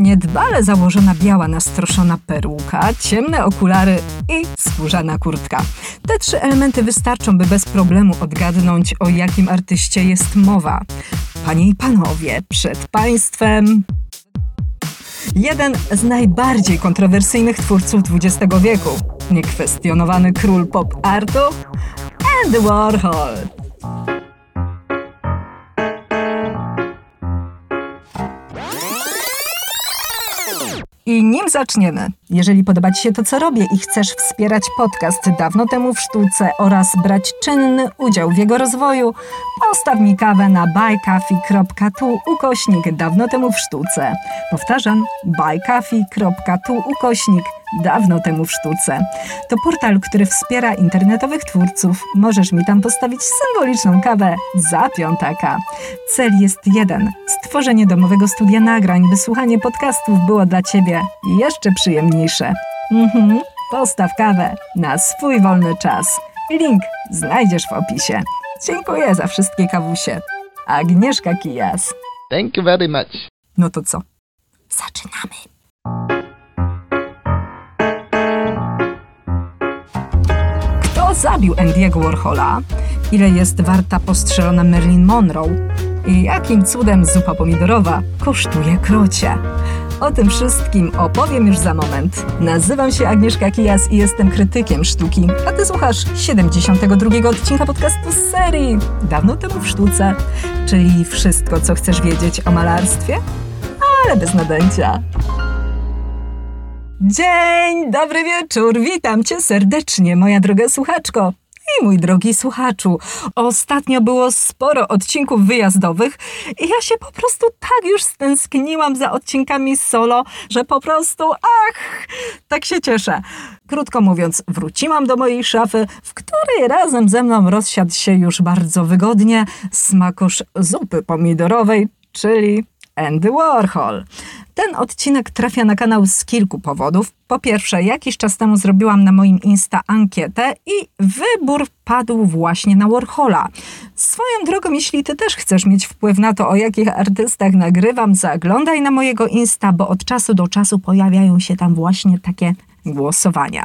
Niedbale założona biała nastroszona peruka, ciemne okulary i skórzana kurtka. Te trzy elementy wystarczą, by bez problemu odgadnąć, o jakim artyście jest mowa. Panie i panowie, przed państwem jeden z najbardziej kontrowersyjnych twórców XX wieku, niekwestionowany król pop artu, Andy Warhol. I nim zaczniemy, jeżeli podoba Ci się to, co robię i chcesz wspierać podcast dawno temu w sztuce oraz brać czynny udział w jego rozwoju, postaw mi kawę na buycoffee.tu ukośnik dawno temu w sztuce. Powtarzam, buycoffee.tu ukośnik dawno temu w sztuce. To portal, który wspiera internetowych twórców. Możesz mi tam postawić symboliczną kawę za piątaka. Cel jest jeden: stworzenie domowego studia nagrań, by słuchanie podcastów było dla Ciebie jeszcze przyjemniejsze. Mhm, postaw kawę na swój wolny czas. Link znajdziesz w opisie. Dziękuję za wszystkie kawusie. Agnieszka Kijas. Thank you very much. No to co? Zaczynamy. Kto zabił Andy'ego Warhola? Ile jest warta postrzelona Marilyn Monroe? I jakim cudem zupa pomidorowa kosztuje krocie? O tym wszystkim opowiem już za moment. Nazywam się Agnieszka Kijas i jestem krytykiem sztuki, a ty słuchasz 72 odcinka podcastu z serii Dawno temu w sztuce, czyli wszystko, co chcesz wiedzieć o malarstwie, ale bez nadęcia. Dzień, dobry wieczór, witam cię serdecznie, moja droga słuchaczko. I mój drogi słuchaczu, ostatnio było sporo odcinków wyjazdowych i ja się po prostu tak już stęskniłam za odcinkami solo, że po prostu, ach, tak się cieszę. Krótko mówiąc, wróciłam do mojej szafy, w której razem ze mną rozsiadł się już bardzo wygodnie smakosz zupy pomidorowej, czyli Andy Warhol. Ten odcinek trafia na kanał z kilku powodów. Po pierwsze, jakiś czas temu zrobiłam na moim Insta ankietę i wybór padł właśnie na Warhola. Swoją drogą, jeśli ty też chcesz mieć wpływ na to, o jakich artystach nagrywam, zaglądaj na mojego Insta, bo od czasu do czasu pojawiają się tam właśnie takie głosowania.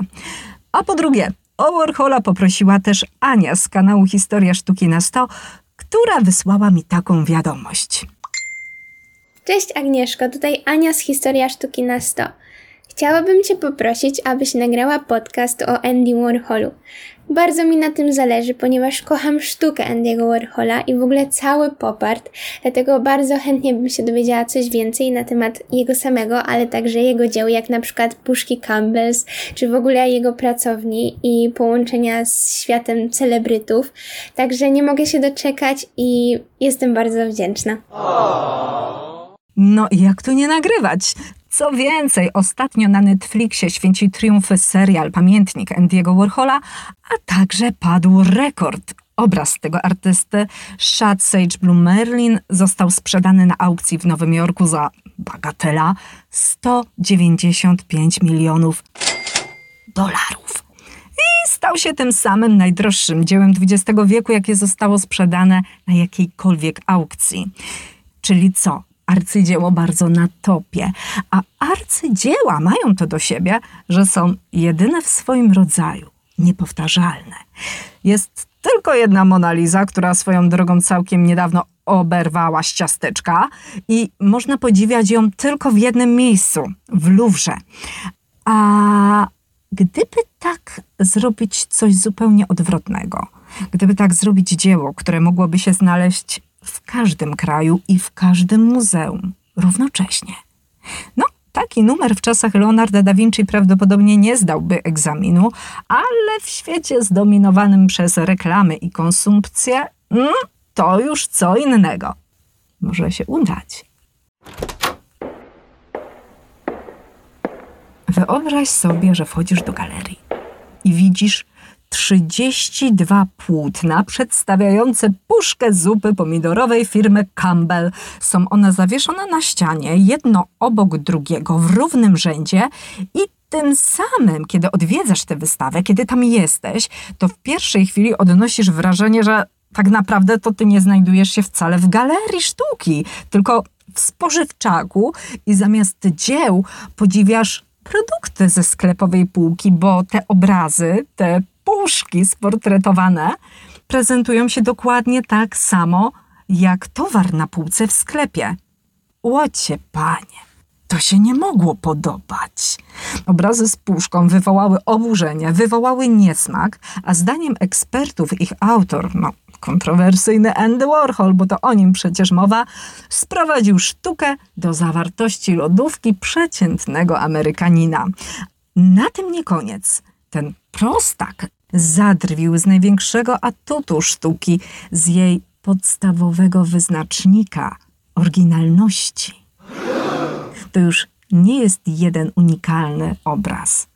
A po drugie, o Warhola poprosiła też Ania z kanału Historia Sztuki na 100, która wysłała mi taką wiadomość. Cześć Agnieszko, tutaj Ania z Historia Sztuki na 100. Chciałabym Cię poprosić, abyś nagrała podcast o Andy Warholu. Bardzo mi na tym zależy, ponieważ kocham sztukę Andy'ego Warhola i w ogóle cały pop art, dlatego bardzo chętnie bym się dowiedziała coś więcej na temat jego samego, ale także jego dzieł, jak na przykład Puszki Campbells, czy w ogóle jego pracowni i połączenia z światem celebrytów. Także nie mogę się doczekać i jestem bardzo wdzięczna. No i jak tu nie nagrywać? Co więcej, ostatnio na Netflixie święci triumfy serial Pamiętnik Andy'ego Warhola, a także padł rekord. Obraz tego artysty, Shad Sage Blue Merlin, został sprzedany na aukcji w Nowym Jorku za bagatela 195 milionów dolarów. I stał się tym samym najdroższym dziełem XX wieku, jakie zostało sprzedane na jakiejkolwiek aukcji. Czyli co? Arcydzieło bardzo na topie. A arcydzieła mają to do siebie, że są jedyne w swoim rodzaju, niepowtarzalne. Jest tylko jedna Mona Lisa, która swoją drogą całkiem niedawno oberwała z ciasteczka i można podziwiać ją tylko w jednym miejscu, w Louvre. A gdyby tak zrobić coś zupełnie odwrotnego, gdyby tak zrobić dzieło, które mogłoby się znaleźć w każdym kraju i w każdym muzeum równocześnie. No, taki numer w czasach Leonarda da Vinci prawdopodobnie nie zdałby egzaminu, ale w świecie zdominowanym przez reklamy i konsumpcję, mm, to już co innego. Może się udać. Wyobraź sobie, że wchodzisz do galerii i widzisz 32 płótna przedstawiające puszkę zupy pomidorowej firmy Campbell. Są one zawieszone na ścianie, jedno obok drugiego w równym rzędzie i tym samym, kiedy odwiedzasz tę wystawę, kiedy tam jesteś, to w pierwszej chwili odnosisz wrażenie, że tak naprawdę to ty nie znajdujesz się wcale w galerii sztuki, tylko w spożywczaku i zamiast dzieł podziwiasz produkty ze sklepowej półki, bo te obrazy, te puszki sportretowane prezentują się dokładnie tak samo jak towar na półce w sklepie. Łocie, panie, to się nie mogło podobać. Obrazy z puszką wywołały oburzenie, wywołały niesmak, a zdaniem ekspertów ich autor, no kontrowersyjny Andy Warhol, bo to o nim przecież mowa, sprowadził sztukę do zawartości lodówki przeciętnego Amerykanina. Na tym nie koniec. Ten prostak zadrwił z największego atutu sztuki, z jej podstawowego wyznacznika oryginalności. To już nie jest jeden unikalny obraz.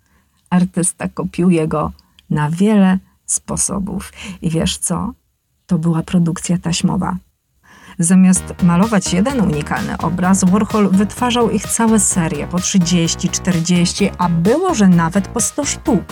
Artysta kopiuje go na wiele sposobów. I wiesz co? To była produkcja taśmowa. Zamiast malować jeden unikalny obraz, Warhol wytwarzał ich całe serie po 30, 40, a było, że nawet po 100 sztuk.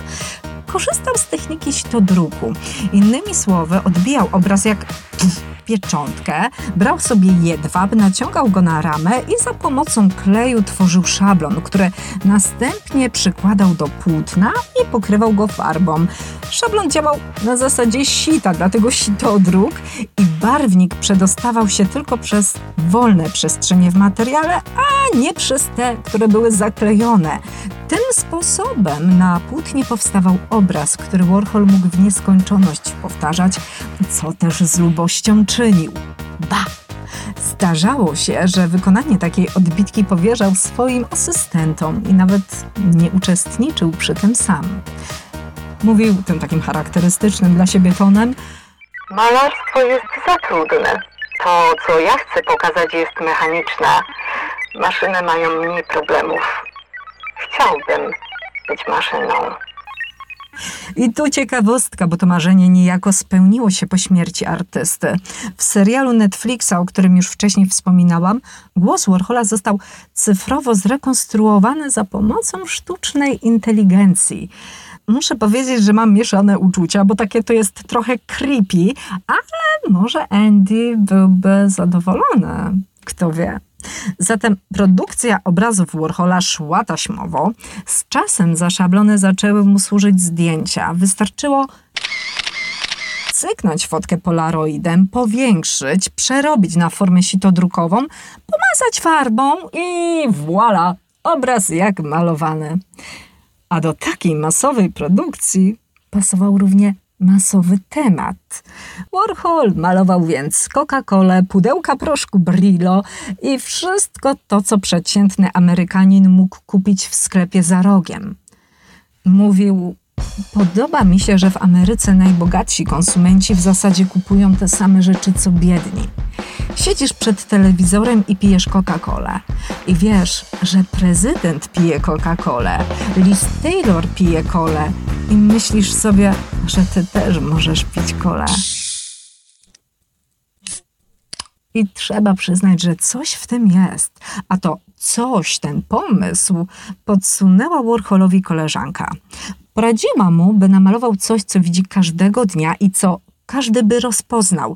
Korzystał z techniki druku. Innymi słowy, odbijał obraz jak pieczątkę, brał sobie jedwab, naciągał go na ramę i za pomocą kleju tworzył szablon, który następnie przykładał do płótna i pokrywał go farbą. Szablon działał na zasadzie sita, dlatego sitodruk i barwnik przedostawał się tylko przez wolne przestrzenie w materiale, a nie przez te, które były zaklejone. Tym sposobem na płótnie powstawał obraz, który Warhol mógł w nieskończoność powtarzać, co też z lubością czynił. Ba! Zdarzało się, że wykonanie takiej odbitki powierzał swoim asystentom i nawet nie uczestniczył przy tym sam. Mówił tym takim charakterystycznym dla siebie tonem: Malarstwo jest za trudne. To, co ja chcę pokazać, jest mechaniczne. Maszyny mają mniej problemów. Chciałbym być maszyną. I tu ciekawostka, bo to marzenie niejako spełniło się po śmierci artysty. W serialu Netflixa, o którym już wcześniej wspominałam, głos Warhola został cyfrowo zrekonstruowany za pomocą sztucznej inteligencji. Muszę powiedzieć, że mam mieszane uczucia, bo takie to jest trochę creepy, ale może Andy byłby zadowolony. Kto wie. Zatem produkcja obrazów Warhola szła taśmowo. Z czasem za szablony zaczęły mu służyć zdjęcia. Wystarczyło cyknąć fotkę polaroidem, powiększyć, przerobić na formę sitodrukową, pomazać farbą i voilà, obraz jak malowany. A do takiej masowej produkcji pasował równie masowy temat. Warhol malował więc Coca-Colę, pudełka proszku Brillo i wszystko to, co przeciętny Amerykanin mógł kupić w sklepie za rogiem. Mówił, podoba mi się, że w Ameryce najbogatsi konsumenci w zasadzie kupują te same rzeczy co biedni. Siedzisz przed telewizorem i pijesz Coca-Colę. I wiesz, że prezydent pije Coca-Colę, Liz Taylor pije kolę i myślisz sobie, że ty też możesz pić kolę. I trzeba przyznać, że coś w tym jest. A to coś, ten pomysł, podsunęła Warholowi koleżanka. Poradziła mu, by namalował coś, co widzi każdego dnia i co każdy by rozpoznał.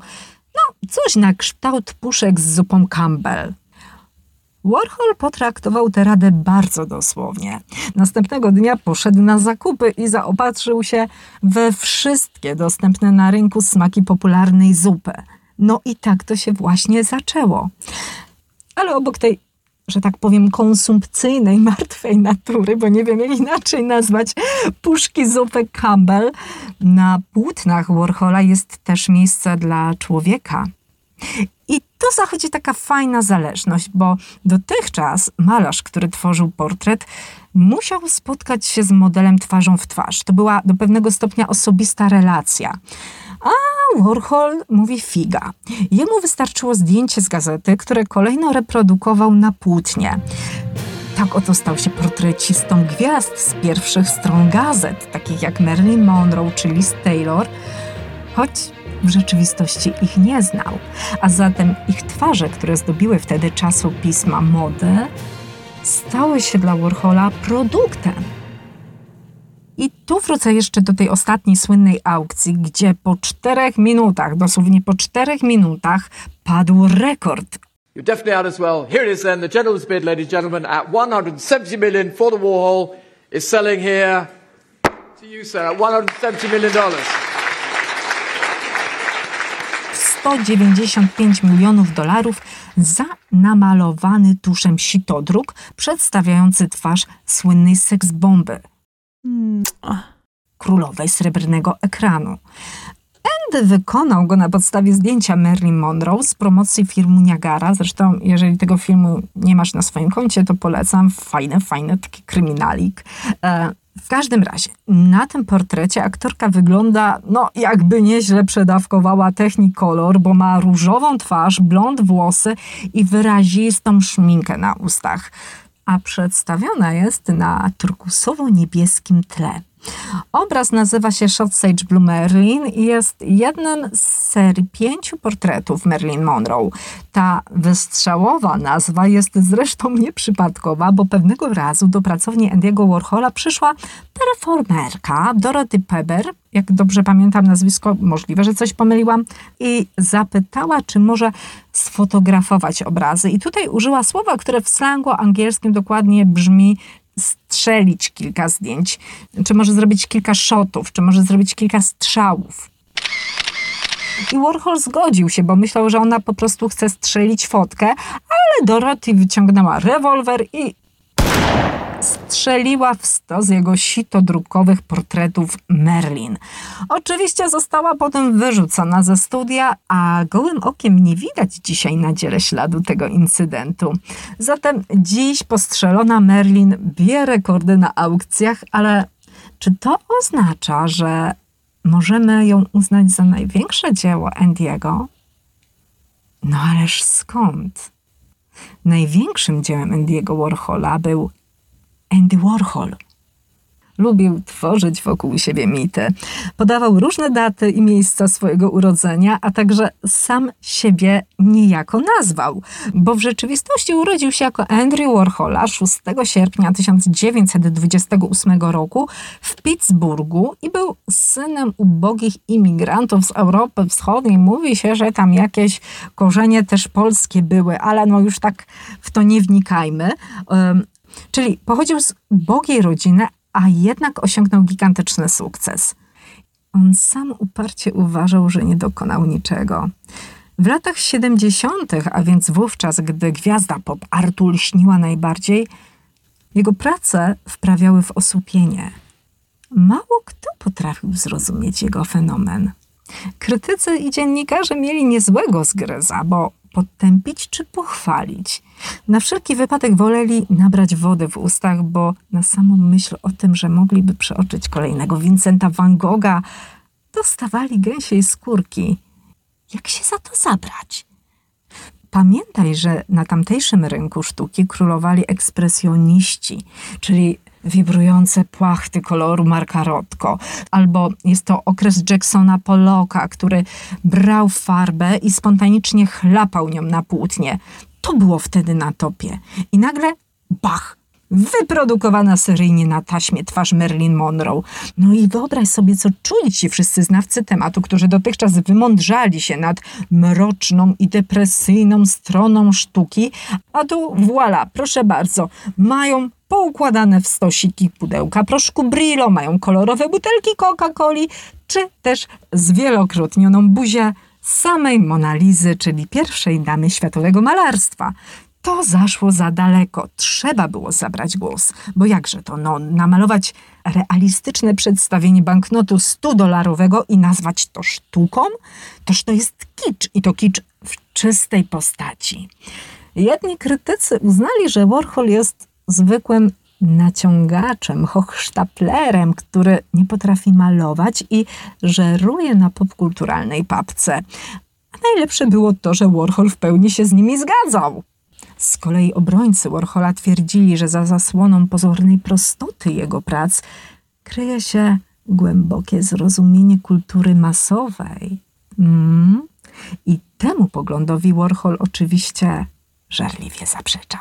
No, coś na kształt puszek z zupą Campbell. Warhol potraktował tę radę bardzo dosłownie. Następnego dnia poszedł na zakupy i zaopatrzył się we wszystkie dostępne na rynku smaki popularnej zupy. No i tak to się właśnie zaczęło. Ale obok tej, że tak powiem, konsumpcyjnej, martwej natury, bo nie wiem jak inaczej nazwać, puszki zupy Campbell, na płótnach Warhola jest też miejsce dla człowieka. I tu zachodzi taka fajna zależność, bo dotychczas malarz, który tworzył portret, musiał spotkać się z modelem twarzą w twarz. To była do pewnego stopnia osobista relacja. A Warhol mówi figa. Jemu wystarczyło zdjęcie z gazety, które kolejno reprodukował na płótnie. Tak oto stał się portrecistą gwiazd z pierwszych stron gazet, takich jak Marilyn Monroe czy Liz Taylor, choć w rzeczywistości ich nie znał. A zatem ich twarze, które zdobiły wtedy czasopisma mody, stały się dla Warhola produktem. I tu wrócę jeszcze do tej ostatniej słynnej aukcji, gdzie po czterech minutach, dosłownie po czterech minutach, padł rekord You're definitely out as well. Here it is then, the gentleman's bid, ladies and gentlemen, at 170 million for the Warhol is selling here to you, sir, at 170 million dollars. 195 milionów dolarów za namalowany tuszem sitodruk przedstawiający twarz słynnej seksbomby królowej srebrnego ekranu. Andy wykonał go na podstawie zdjęcia Marilyn Monroe z promocji filmu Niagara. Zresztą, jeżeli tego filmu nie masz na swoim koncie, to polecam. Fajny, fajny taki kryminalik. E, w każdym razie, na tym portrecie aktorka wygląda, no jakby nieźle przedawkowała Technicolor, bo ma różową twarz, blond włosy i wyrazistą szminkę na ustach. A przedstawiona jest na turkusowo-niebieskim tle. Obraz nazywa się Shot Sage Blue Merlin i jest jednym z serii pięciu portretów Marilyn Monroe. Ta wystrzałowa nazwa jest zresztą nieprzypadkowa, bo pewnego razu do pracowni Andy'ego Warhola przyszła performerka Dorothy Peber, jak dobrze pamiętam nazwisko, możliwe, że coś pomyliłam, i zapytała, czy może sfotografować obrazy. I tutaj użyła słowa, które w slangu angielskim dokładnie brzmi strzelić kilka zdjęć, czy może zrobić kilka shotów, czy może zrobić kilka strzałów. I Warhol zgodził się, bo myślał, że ona po prostu chce strzelić fotkę, ale Dorothy wyciągnęła rewolwer i strzeliła w sto z jego sitodrukowych portretów Merlin. Oczywiście została potem wyrzucona ze studia, a gołym okiem nie widać dzisiaj na dziele śladu tego incydentu. Zatem dziś postrzelona Merlin bije rekordy na aukcjach, ale czy to oznacza, że możemy ją uznać za największe dzieło Andiego? No ależ skąd? Największym dziełem Andy'ego Warhola był Andy Warhol. Lubił tworzyć wokół siebie mity. Podawał różne daty i miejsca swojego urodzenia, a także sam siebie niejako nazwał, bo w rzeczywistości urodził się jako Andrew Warhola 6 sierpnia 1928 roku w Pittsburghu i był synem ubogich imigrantów z Europy Wschodniej. Mówi się, że tam jakieś korzenie też polskie były, ale no już tak w to nie wnikajmy. Czyli pochodził z ubogiej rodziny, a jednak osiągnął gigantyczny sukces. On sam uparcie uważał, że nie dokonał niczego. W latach 70., a więc wówczas, gdy gwiazda pop artu lśniła najbardziej, jego prace wprawiały w osłupienie. Mało kto potrafił zrozumieć jego fenomen. Krytycy i dziennikarze mieli niezłego zgryza, bo podtępić czy pochwalić. Na wszelki wypadek woleli nabrać wody w ustach, bo na samą myśl o tym, że mogliby przeoczyć kolejnego Vincenta van Gogha, dostawali gęsiej skórki. Jak się za to zabrać? Pamiętaj, że na tamtejszym rynku sztuki królowali ekspresjoniści, czyli wibrujące płachty koloru Marka Rotko. Albo jest to okres Jacksona Pollocka, który brał farbę i spontanicznie chlapał nią na płótnie. To było wtedy na topie. I nagle bach! Wyprodukowana seryjnie na taśmie twarz Marilyn Monroe. No i wyobraź sobie, co czuli ci wszyscy znawcy tematu, którzy dotychczas wymądrzali się nad mroczną i depresyjną stroną sztuki, a tu voilà, proszę bardzo, mają poukładane w stosiki pudełka proszku Brillo, mają kolorowe butelki Coca-Coli, czy też zwielokrotnioną buzię samej Monalizy, czyli pierwszej damy światowego malarstwa. To zaszło za daleko. Trzeba było zabrać głos. Bo jakże to, no, namalować realistyczne przedstawienie banknotu 100-dolarowego i nazwać to sztuką? Toż to jest kicz i to kicz w czystej postaci. Jedni krytycy uznali, że Warhol jest zwykłym naciągaczem, hochsztaplerem, który nie potrafi malować i żeruje na popkulturalnej papce. A najlepsze było to, że Warhol w pełni się z nimi zgadzał. Z kolei obrońcy Warhola twierdzili, że za zasłoną pozornej prostoty jego prac kryje się głębokie zrozumienie kultury masowej. Mm. I temu poglądowi Warhol oczywiście żarliwie zaprzeczał.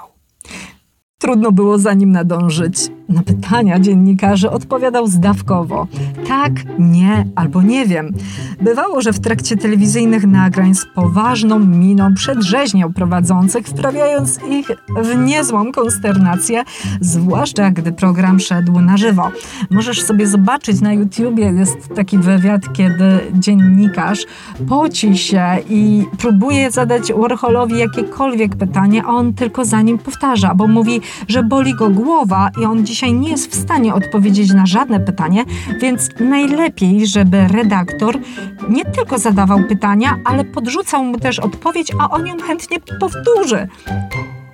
Trudno było za nim nadążyć. Na pytania dziennikarzy odpowiadał zdawkowo: tak, nie albo nie wiem. Bywało, że w trakcie telewizyjnych nagrań z poważną miną przedrzeźniał prowadzących, wprawiając ich w niezłą konsternację, zwłaszcza gdy program szedł na żywo. Możesz sobie zobaczyć na YouTubie, jest taki wywiad, kiedy dziennikarz poci się i próbuje zadać Warholowi jakiekolwiek pytanie, a on tylko za nim powtarza, bo mówi, że boli go głowa i on dzisiaj nie jest w stanie odpowiedzieć na żadne pytanie, więc najlepiej, żeby redaktor nie tylko zadawał pytania, ale podrzucał mu też odpowiedź, a on ją chętnie powtórzy.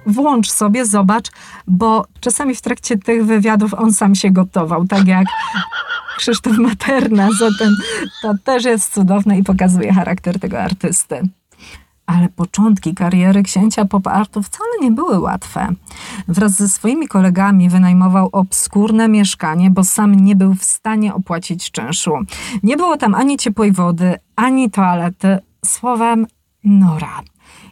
Włącz sobie, zobacz, bo czasami w trakcie tych wywiadów on sam się gotował, tak jak Krzysztof Materna, zatem to też jest cudowne i pokazuje charakter tego artysty. Ale początki kariery księcia pop artu wcale nie były łatwe. Wraz ze swoimi kolegami wynajmował obskurne mieszkanie, bo sam nie był w stanie opłacić czynszu. Nie było tam ani ciepłej wody, ani toalety, słowem nora.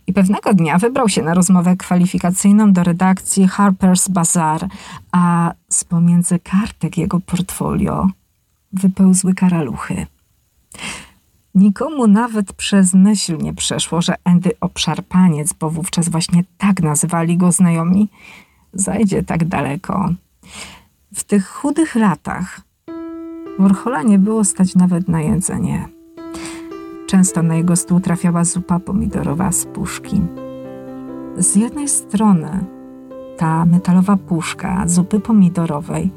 I pewnego dnia wybrał się na rozmowę kwalifikacyjną do redakcji Harper's Bazaar, a z pomiędzy kartek jego portfolio wypełzły karaluchy. Nikomu nawet przez myśl nie przeszło, że Andy Obszarpaniec, bo wówczas właśnie tak nazywali go znajomi, zajdzie tak daleko. W tych chudych latach Warhola nie było stać nawet na jedzenie. Często na jego stół trafiała zupa pomidorowa z puszki. Z jednej strony ta metalowa puszka zupy pomidorowej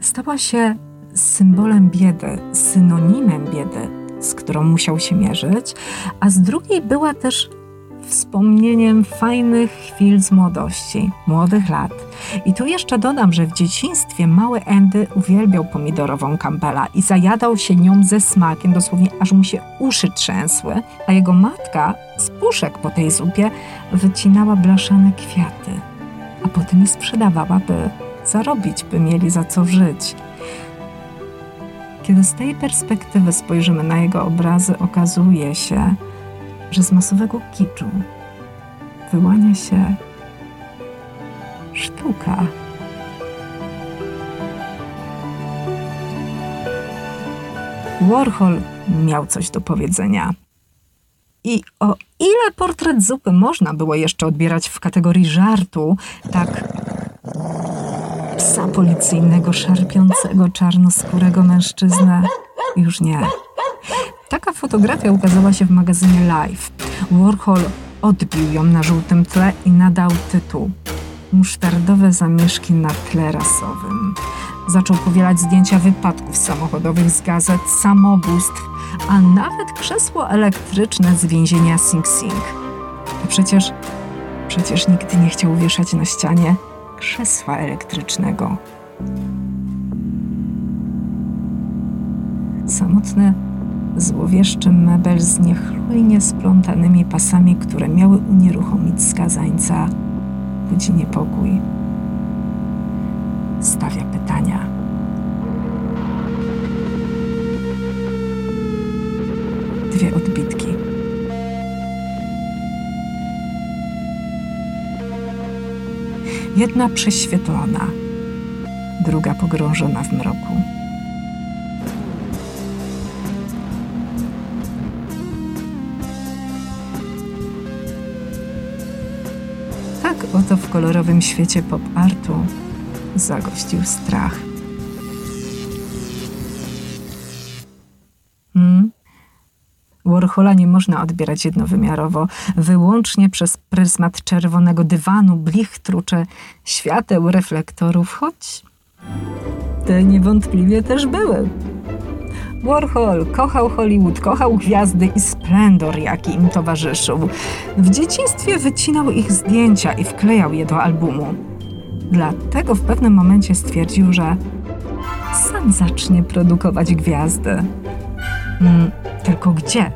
stała się symbolem biedy, synonimem biedy, z którą musiał się mierzyć, a z drugiej była też wspomnieniem fajnych chwil z młodości, młodych lat. I tu jeszcze dodam, że w dzieciństwie mały Andy uwielbiał pomidorową kampela i zajadał się nią ze smakiem, dosłownie aż mu się uszy trzęsły, a jego matka z puszek po tej zupie wycinała blaszane kwiaty, a potem je sprzedawała, by zarobić, by mieli za co żyć. Kiedy z tej perspektywy spojrzymy na jego obrazy, okazuje się, że z masowego kiczu wyłania się sztuka. Warhol miał coś do powiedzenia. I o ile portret zupy można było jeszcze odbierać w kategorii żartu, tak psa policyjnego szarpiącego czarnoskórego mężczyznę już nie. Taka fotografia ukazała się w magazynie Life. Warhol odbił ją na żółtym tle i nadał tytuł Musztardowe zamieszki na tle rasowym. Zaczął powielać zdjęcia wypadków samochodowych z gazet, samobójstw, a nawet krzesło elektryczne z więzienia Sing Sing. A przecież, przecież nigdy nie chciał wieszać na ścianie krzesła elektrycznego. Samotny, złowieszczy mebel z niechlujnie splątanymi pasami, które miały unieruchomić skazańca, budzi niepokój. Stawia pytania. Dwie odbitki. Jedna prześwietlona, druga pogrążona w mroku. Tak oto w kolorowym świecie pop artu zagościł strach. Warhola nie można odbierać jednowymiarowo, wyłącznie przez pryzmat czerwonego dywanu, blichtru czy świateł reflektorów, choć te niewątpliwie też były. Warhol kochał Hollywood, kochał gwiazdy i splendor, jaki im towarzyszył. W dzieciństwie wycinał ich zdjęcia i wklejał je do albumu. Dlatego w pewnym momencie stwierdził, że sam zacznie produkować gwiazdy. Mm, tylko gdzie?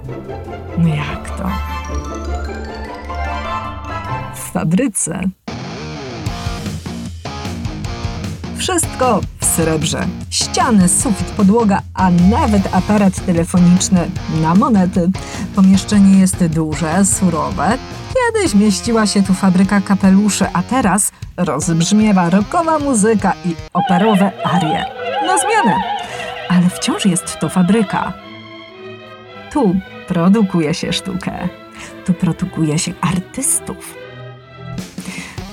No jak to? W fabryce. Wszystko w srebrze. Ściany, sufit, podłoga, a nawet aparat telefoniczny na monety. Pomieszczenie jest duże, surowe. Kiedyś mieściła się tu fabryka kapeluszy, a teraz rozbrzmiewa rockowa muzyka i operowe arie. Na zmianę! Ale wciąż jest to fabryka. Tu produkuje się sztukę. Tu produkuje się artystów.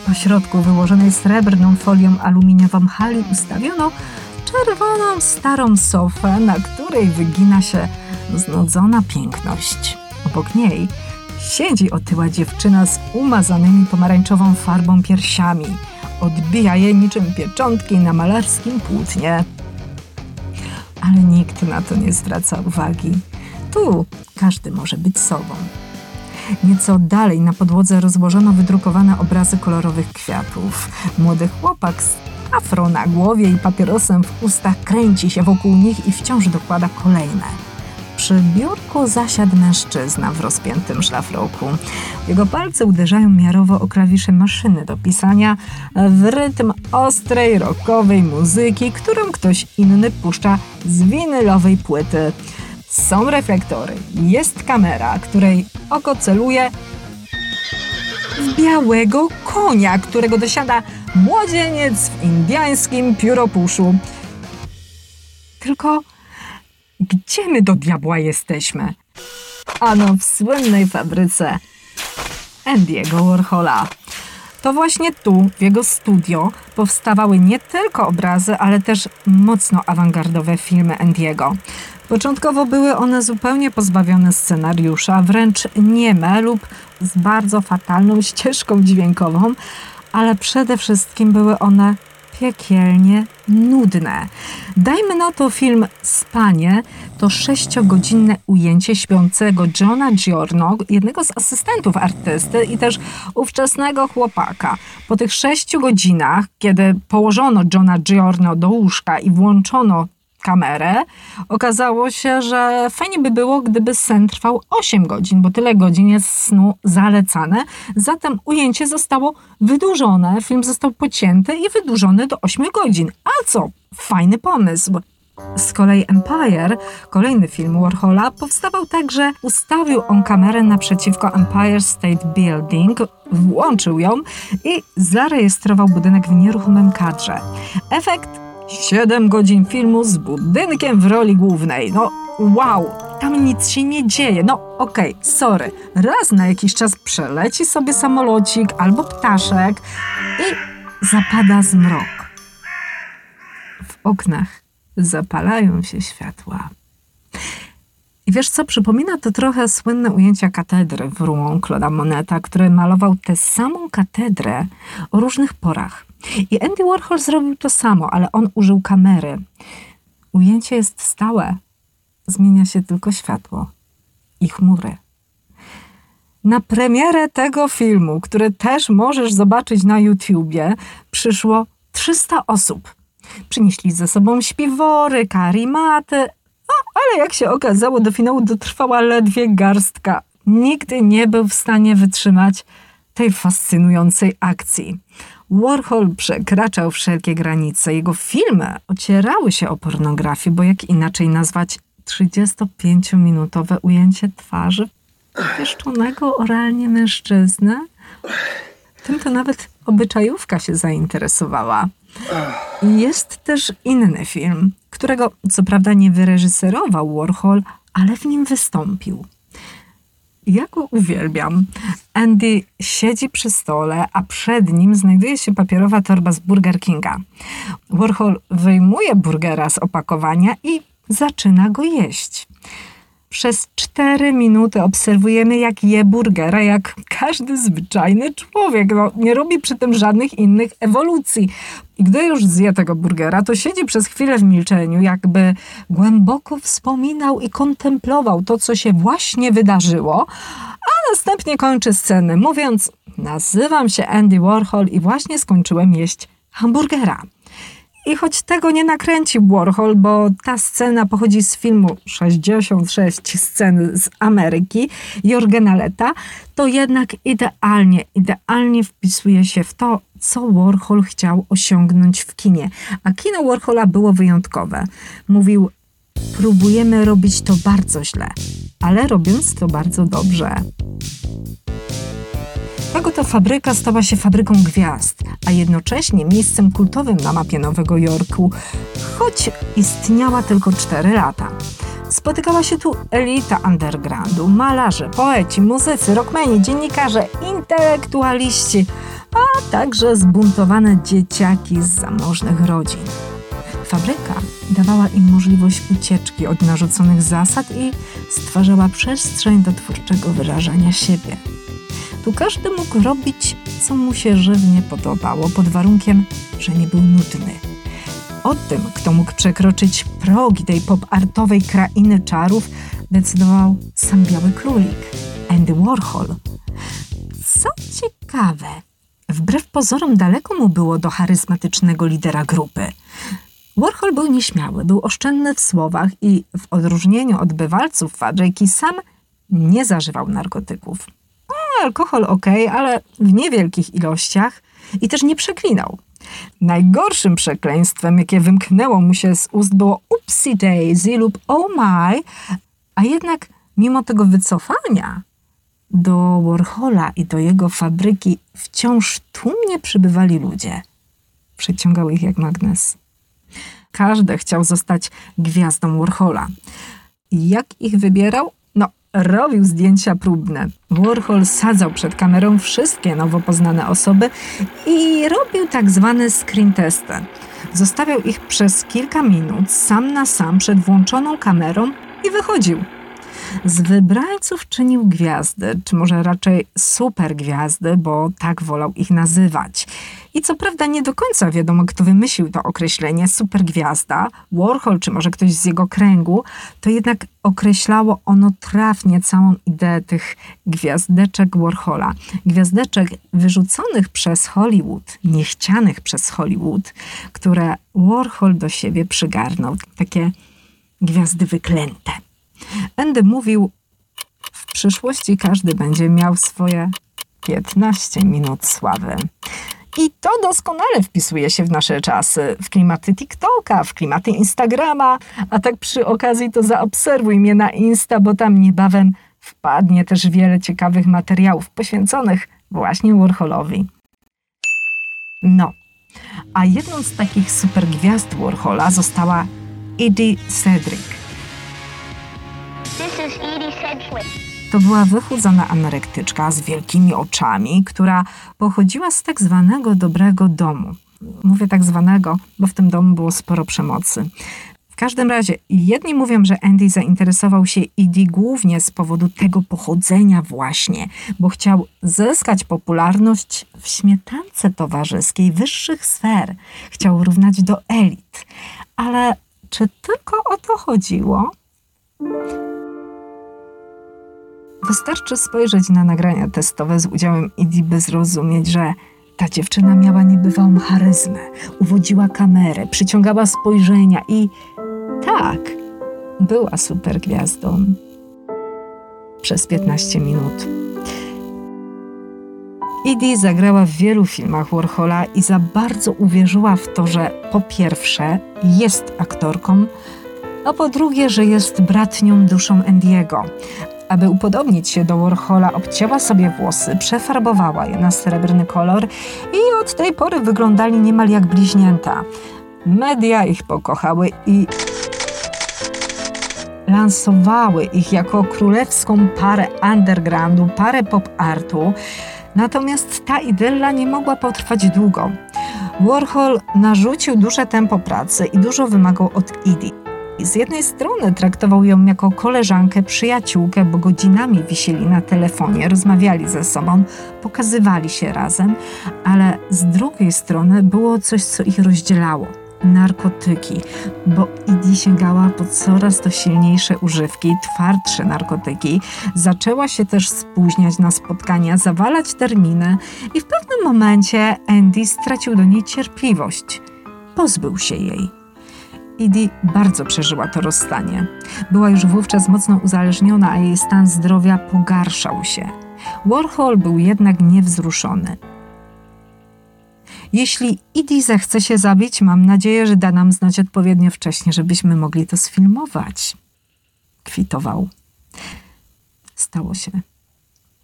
Po środku wyłożonej srebrną folią aluminiową hali ustawiono czerwoną starą sofę, na której wygina się znudzona piękność. Obok niej siedzi otyła dziewczyna z umazanymi pomarańczową farbą piersiami. Odbija je niczym pieczątki na malarskim płótnie. Ale nikt na to nie zwraca uwagi. Tu każdy może być sobą. Nieco dalej na podłodze rozłożono wydrukowane obrazy kolorowych kwiatów. Młody chłopak z afro na głowie i papierosem w ustach kręci się wokół nich i wciąż dokłada kolejne. Przy biurku zasiadł mężczyzna w rozpiętym szlafroku. Jego palce uderzają miarowo o klawisze maszyny do pisania w rytm ostrej, rockowej muzyki, którą ktoś inny puszcza z winylowej płyty. Są reflektory, jest kamera, której oko celuje w białego konia, którego dosiada młodzieniec w indyjskim pióropuszu. Tylko gdzie my do diabła jesteśmy? Ano w słynnej fabryce Andy'ego Warhola. To właśnie tu, w jego studio, powstawały nie tylko obrazy, ale też mocno awangardowe filmy Andy'ego. Początkowo były one zupełnie pozbawione scenariusza, wręcz nieme lub z bardzo fatalną ścieżką dźwiękową, ale przede wszystkim były one piekielnie nudne. Dajmy na to film Spanie, to sześciogodzinne ujęcie śpiącego Johna Giorno, jednego z asystentów artysty i też ówczesnego chłopaka. Po tych sześciu godzinach, kiedy położono Johna Giorno do łóżka i włączono kamerę, okazało się, że fajnie by było, gdyby sen trwał 8 godzin, bo tyle godzin jest snu zalecane. Zatem ujęcie zostało wydłużone, film został pocięty i wydłużony do 8 godzin. A co? Fajny pomysł. Z kolei Empire, kolejny film Warhola, powstawał tak, że ustawił on kamerę naprzeciwko Empire State Building, włączył ją i zarejestrował budynek w nieruchomym kadrze. Efekt 7 godzin filmu z budynkiem w roli głównej. No wow, tam nic się nie dzieje. No okej, okay, sorry. Raz na jakiś czas przeleci sobie samolocik albo ptaszek i zapada zmrok. W oknach zapalają się światła. I wiesz co, przypomina to trochę słynne ujęcia katedry w Rouen Claude'a Moneta, który malował tę samą katedrę o różnych porach. I Andy Warhol zrobił to samo, ale on użył kamery. Ujęcie jest stałe, zmienia się tylko światło i chmury. Na premierę tego filmu, który też możesz zobaczyć na YouTubie, przyszło 300 osób. Przynieśli ze sobą śpiwory, karimaty, no, ale jak się okazało, do finału dotrwała ledwie garstka. Nigdy nie był w stanie wytrzymać tej fascynującej akcji. Warhol przekraczał wszelkie granice. Jego filmy ocierały się o pornografię, bo jak inaczej nazwać 35-minutowe ujęcie twarzy pieszczonego oralnie mężczyzny? Tym to nawet obyczajówka się zainteresowała. Jest też inny film, którego co prawda nie wyreżyserował Warhol, ale w nim wystąpił. Ja go uwielbiam. Andy siedzi przy stole, a przed nim znajduje się papierowa torba z Burger Kinga. Warhol wyjmuje burgera z opakowania i zaczyna go jeść. Przez cztery minuty obserwujemy, jak je burgera, jak każdy zwyczajny człowiek. No, nie robi przy tym żadnych innych ewolucji. I gdy już zje tego burgera, to siedzi przez chwilę w milczeniu, jakby głęboko wspominał i kontemplował to, co się właśnie wydarzyło, a następnie kończy scenę, mówiąc: Nazywam się Andy Warhol i właśnie skończyłem jeść hamburgera. I choć tego nie nakręcił Warhol, bo ta scena pochodzi z filmu 66 scen z Ameryki Jorgena Leta, to jednak idealnie, idealnie wpisuje się w to, co Warhol chciał osiągnąć w kinie. A kino Warhola było wyjątkowe. Mówił, próbujemy robić to bardzo źle, ale robiąc to bardzo dobrze. Jego to fabryka stała się fabryką gwiazd, a jednocześnie miejscem kultowym na mapie Nowego Jorku, choć istniała tylko 4 lata. Spotykała się tu elita undergroundu, malarze, poeci, muzycy, rockmeni, dziennikarze, intelektualiści, a także zbuntowane dzieciaki z zamożnych rodzin. Fabryka dawała im możliwość ucieczki od narzuconych zasad i stwarzała przestrzeń do twórczego wyrażania siebie. Tu każdy mógł robić, co mu się żywnie podobało, pod warunkiem, że nie był nudny. O tym, kto mógł przekroczyć progi tej pop-artowej krainy czarów, decydował sam Biały Królik, Andy Warhol. Co ciekawe, wbrew pozorom daleko mu było do charyzmatycznego lidera grupy. Warhol był nieśmiały, był oszczędny w słowach i w odróżnieniu od bywalców fabryki sam nie zażywał narkotyków. Alkohol ok, ale w niewielkich ilościach i też nie przeklinał. Najgorszym przekleństwem, jakie wymknęło mu się z ust, było upsy daisy lub oh my, a jednak mimo tego wycofania do Warhola i do jego fabryki wciąż tłumnie przybywali ludzie. Przyciągał ich jak magnes. Każdy chciał zostać gwiazdą Warhola. Jak ich wybierał? Robił zdjęcia próbne. Warhol sadzał przed kamerą wszystkie nowo poznane osoby i robił tak zwane screen testy. Zostawiał ich przez kilka minut sam na sam przed włączoną kamerą i wychodził. Z wybrańców czynił gwiazdy, czy może raczej super gwiazdy, bo tak wolał ich nazywać. I co prawda nie do końca wiadomo, kto wymyślił to określenie supergwiazda, Warhol, czy może ktoś z jego kręgu, to jednak określało ono trafnie całą ideę tych gwiazdeczek Warhola. Gwiazdeczek wyrzuconych przez Hollywood, niechcianych przez Hollywood, które Warhol do siebie przygarnął. Takie gwiazdy wyklęte. Andy mówił, w przyszłości każdy będzie miał swoje 15 minut sławy. I to doskonale wpisuje się w nasze czasy, w klimaty TikToka, w klimaty Instagrama, a tak przy okazji to zaobserwuj mnie na Insta, bo tam niebawem wpadnie też wiele ciekawych materiałów poświęconych właśnie Warholowi. No, a jedną z takich supergwiazd Warhola została Edie Cedric. To była wychudzona anorektyczka z wielkimi oczami, która pochodziła z tak zwanego dobrego domu. Mówię tak zwanego, bo w tym domu było sporo przemocy. W każdym razie, jedni mówią, że Andy zainteresował się Edie głównie z powodu tego pochodzenia właśnie, bo chciał zyskać popularność w śmietance towarzyskiej wyższych sfer. Chciał równać do elit. Ale czy tylko o to chodziło? Wystarczy spojrzeć na nagrania testowe z udziałem Idi, by zrozumieć, że ta dziewczyna miała niebywałą charyzmę, uwodziła kamerę, przyciągała spojrzenia i tak, była super gwiazdą. Przez 15 minut. Idi zagrała w wielu filmach Warhola i za bardzo uwierzyła w to, że po pierwsze jest aktorką, a po drugie, że jest bratnią duszą Andiego. Aby upodobnić się do Warhola, obcięła sobie włosy, przefarbowała je na srebrny kolor i od tej pory wyglądali niemal jak bliźnięta. Media ich pokochały i lansowały ich jako królewską parę undergroundu, parę pop-artu. Natomiast ta idylla nie mogła potrwać długo. Warhol narzucił duże tempo pracy i dużo wymagał od Edie. Z jednej strony traktował ją jako koleżankę, przyjaciółkę, bo godzinami wisieli na telefonie, rozmawiali ze sobą, pokazywali się razem, ale z drugiej strony było coś, co ich rozdzielało narkotyki, bo Idi sięgała po coraz to silniejsze używki, twardsze narkotyki. Zaczęła się też spóźniać na spotkania, zawalać terminy i w pewnym momencie Andy stracił do niej cierpliwość. Pozbył się jej. Idi bardzo przeżyła to rozstanie. Była już wówczas mocno uzależniona, a jej stan zdrowia pogarszał się. Warhol był jednak niewzruszony. Jeśli Idi zechce się zabić, mam nadzieję, że da nam znać odpowiednio wcześnie, żebyśmy mogli to sfilmować. Kwitował. Stało się.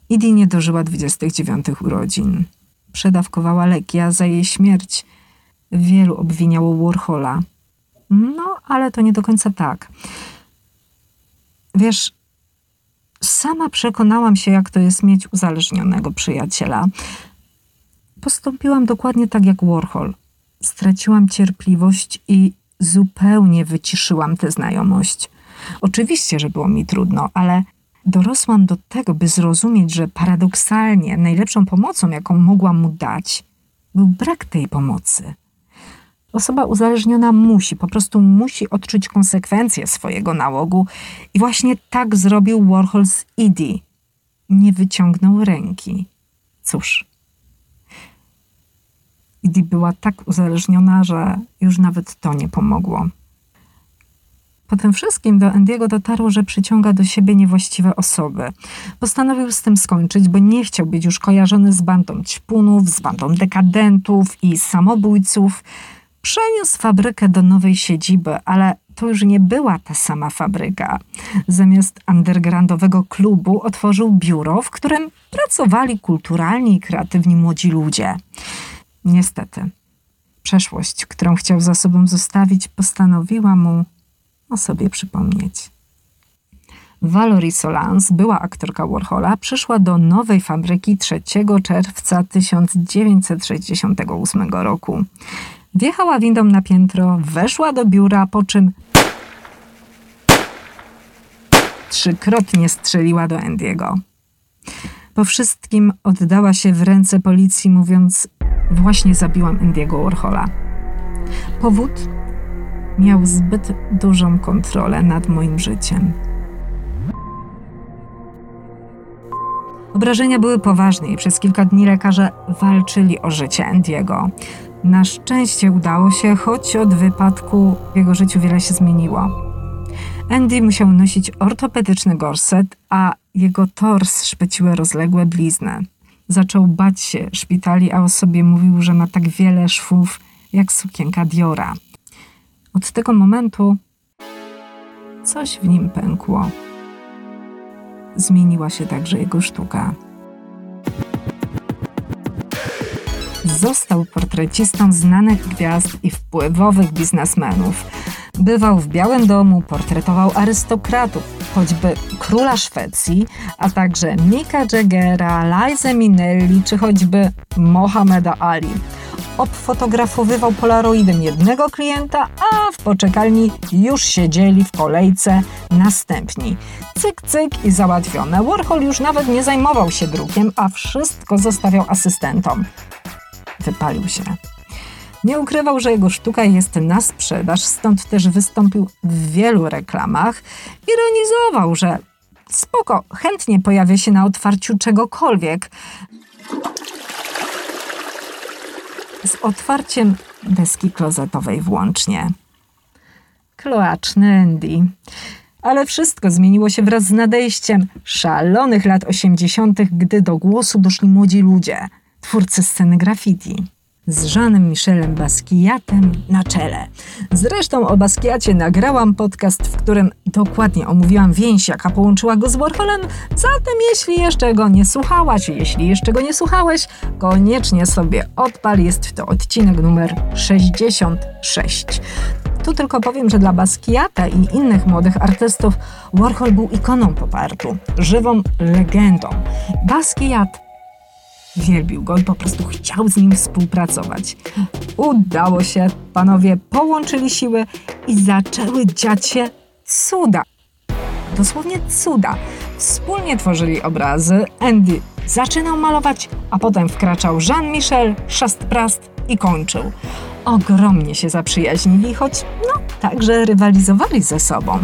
Edie nie dożyła 29 urodzin. Przedawkowała leki, a za jej śmierć wielu obwiniało Warhola. No, ale to nie do końca tak. Wiesz, sama przekonałam się, jak to jest mieć uzależnionego przyjaciela. Postąpiłam dokładnie tak jak Warhol. Straciłam cierpliwość i zupełnie wyciszyłam tę znajomość. Oczywiście, że było mi trudno, ale dorosłam do tego, by zrozumieć, że paradoksalnie najlepszą pomocą, jaką mogłam mu dać, był brak tej pomocy. Osoba uzależniona musi, po prostu musi odczuć konsekwencje swojego nałogu i właśnie tak zrobił Warhol z Edie. Nie wyciągnął ręki. Cóż, Edie była tak uzależniona, że już nawet to nie pomogło. Po tym wszystkim do Andiego dotarło, że przyciąga do siebie niewłaściwe osoby. Postanowił z tym skończyć, bo nie chciał być już kojarzony z bandą ćpunów, z bandą dekadentów i samobójców. Przeniósł fabrykę do nowej siedziby, ale to już nie była ta sama fabryka. Zamiast undergroundowego klubu otworzył biuro, w którym pracowali kulturalni i kreatywni młodzi ludzie. Niestety, przeszłość, którą chciał za sobą zostawić, postanowiła mu o sobie przypomnieć. Valerie Solans, była aktorka Warhola, przyszła do nowej fabryki 3 czerwca 1968 roku. Wjechała windą na piętro, weszła do biura, po czym trzykrotnie strzeliła do Andiego. Po wszystkim oddała się w ręce policji, mówiąc: Właśnie zabiłam Andiego Warhola. Powód? Miał zbyt dużą kontrolę nad moim życiem. Obrażenia były poważne i przez kilka dni lekarze walczyli o życie Andiego. Na szczęście udało się, choć od wypadku w jego życiu wiele się zmieniło. Andy musiał nosić ortopedyczny gorset, a jego tors szpeciły rozległe blizny. Zaczął bać się szpitali, a o sobie mówił, że ma tak wiele szwów jak sukienka Diora. Od tego momentu coś w nim pękło. Zmieniła się także jego sztuka. Został portrecistą znanych gwiazd i wpływowych biznesmenów. Bywał w Białym Domu, portretował arystokratów, choćby króla Szwecji, a także Mika Jaggera, Liza Minnelli czy choćby Mohameda Ali. Obfotografowywał polaroidem jednego klienta, a w poczekalni już siedzieli w kolejce następni. Cyk, cyk i załatwione. Warhol już nawet nie zajmował się drukiem, a wszystko zostawiał asystentom. Wypalił się. Nie ukrywał, że jego sztuka jest na sprzedaż, stąd też wystąpił w wielu reklamach. Ironizował, że spoko, chętnie pojawia się na otwarciu czegokolwiek. Z otwarciem deski klozetowej włącznie. Kloaczny Andy. Ale wszystko zmieniło się wraz z nadejściem szalonych lat 80., gdy do głosu doszli młodzi ludzie, twórcy sceny graffiti z Jeanem Michelem Basquiatem na czele. Zresztą o Basquiacie nagrałam podcast, w którym dokładnie omówiłam więź, jaka połączyła go z Warholem. Zatem jeśli jeszcze go nie słuchałaś, jeśli jeszcze go nie słuchałeś, koniecznie sobie odpal. Jest to odcinek numer 66. Tu tylko powiem, że dla Basquiata i innych młodych artystów Warhol był ikoną pop artu, żywą legendą. Basquiat wielbił go i po prostu chciał z nim współpracować. Udało się, panowie połączyli siły i zaczęły dziać się cuda. Dosłownie cuda. Wspólnie tworzyli obrazy. Andy zaczynał malować, a potem wkraczał Jean-Michel, Chasteprast i kończył. Ogromnie się zaprzyjaźnili, choć no, także rywalizowali ze sobą.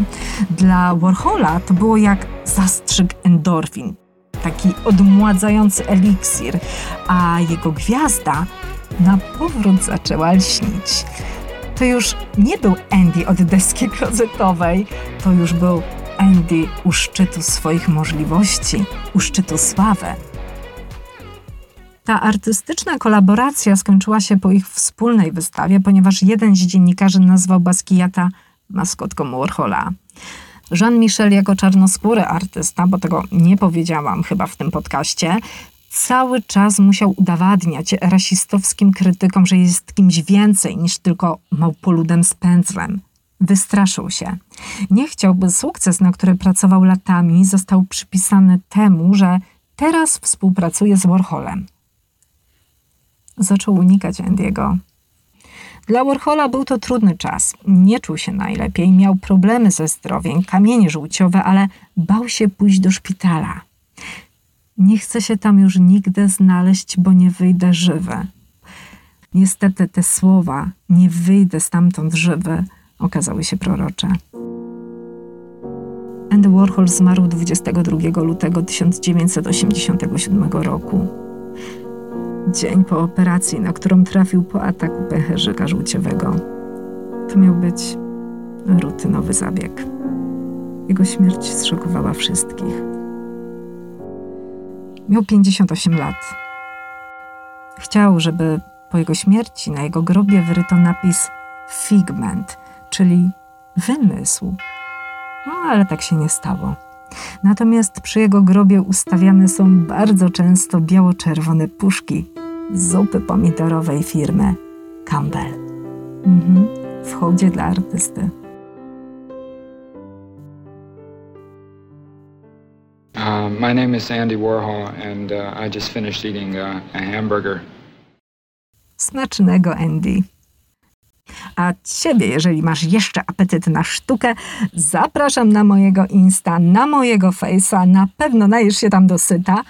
Dla Warhola to było jak zastrzyk endorfin taki odmładzający eliksir, a jego gwiazda na powrót zaczęła lśnić. To już nie był Andy od deski klozetowej, to już był Andy u szczytu swoich możliwości, u szczytu sławy. Ta artystyczna kolaboracja skończyła się po ich wspólnej wystawie, ponieważ jeden z dziennikarzy nazwał Basquiata maskotką Warhola. Jean-Michel jako czarnoskóry artysta, bo tego nie powiedziałam chyba w tym podcaście, cały czas musiał udowadniać rasistowskim krytykom, że jest kimś więcej niż tylko małpoludem z pędzlem. Wystraszył się. Nie chciał, by sukces, na który pracował latami, został przypisany temu, że teraz współpracuje z Warholem. Zaczął unikać Andiego. Dla Warhola był to trudny czas. Nie czuł się najlepiej, miał problemy ze zdrowiem, kamienie żółciowe, ale bał się pójść do szpitala. Nie chcę się tam już nigdy znaleźć, bo nie wyjdę żywy. Niestety te słowa, nie wyjdę stamtąd żywy, okazały się prorocze. Andy Warhol zmarł 22 lutego 1987 roku. Dzień po operacji, na którą trafił po ataku pęcherzyka żółciowego. To miał być rutynowy zabieg. Jego śmierć zszokowała wszystkich. Miał 58 lat. Chciał, żeby po jego śmierci na jego grobie wyryto napis Figment, czyli wymysł. No ale tak się nie stało. Natomiast przy jego grobie ustawiane są bardzo często biało-czerwone puszki zupy pomidorowej firmy Campbell. Mhm, w hołdzie dla artysty. Uh, my name is Andy Warhol, and uh, I just finished eating uh, a hamburger. Smacznego, Andy. A ciebie, jeżeli masz jeszcze apetyt na sztukę, zapraszam na mojego Insta, na mojego Face'a. Na pewno najesz się tam dosyta.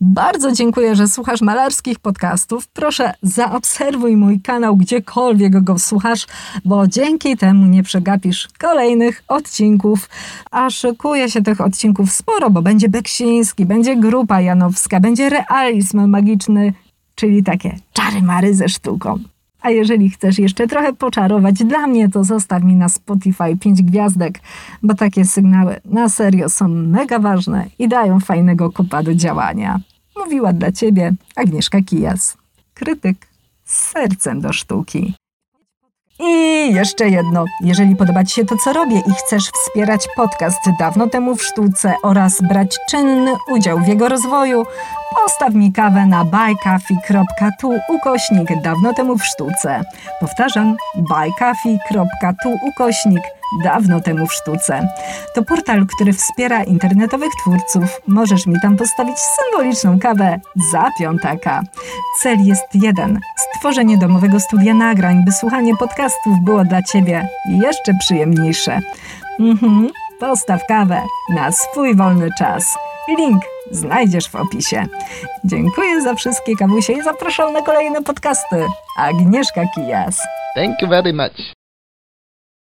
Bardzo dziękuję, że słuchasz malarskich podcastów. Proszę, zaobserwuj mój kanał, gdziekolwiek go słuchasz, bo dzięki temu nie przegapisz kolejnych odcinków. A szykuje się tych odcinków sporo, bo będzie Beksiński, będzie Grupa Janowska, będzie realizm magiczny, czyli takie czary-mary ze sztuką. A jeżeli chcesz jeszcze trochę poczarować dla mnie, to zostaw mi na Spotify 5 gwiazdek, bo takie sygnały na serio są mega ważne i dają fajnego kopa do działania. Mówiła dla ciebie Agnieszka Kijas, krytyk z sercem do sztuki. I jeszcze jedno. Jeżeli podoba Ci się to, co robię i chcesz wspierać podcast dawno temu w sztuce oraz brać czynny udział w jego rozwoju, postaw mi kawę na buycoffee.tu ukośnik dawno temu w sztuce. Powtarzam, buycoffee.tu ukośnik dawno temu w sztuce. To portal, który wspiera internetowych twórców. Możesz mi tam postawić symboliczną kawę za piątaka. Cel jest jeden: stworzenie domowego studia nagrań, by słuchanie podcastów było dla Ciebie jeszcze przyjemniejsze. Mhm, postaw kawę na swój wolny czas. Link znajdziesz w opisie. Dziękuję za wszystkie kawusie i zapraszam na kolejne podcasty. Agnieszka Kijas. Thank you very much.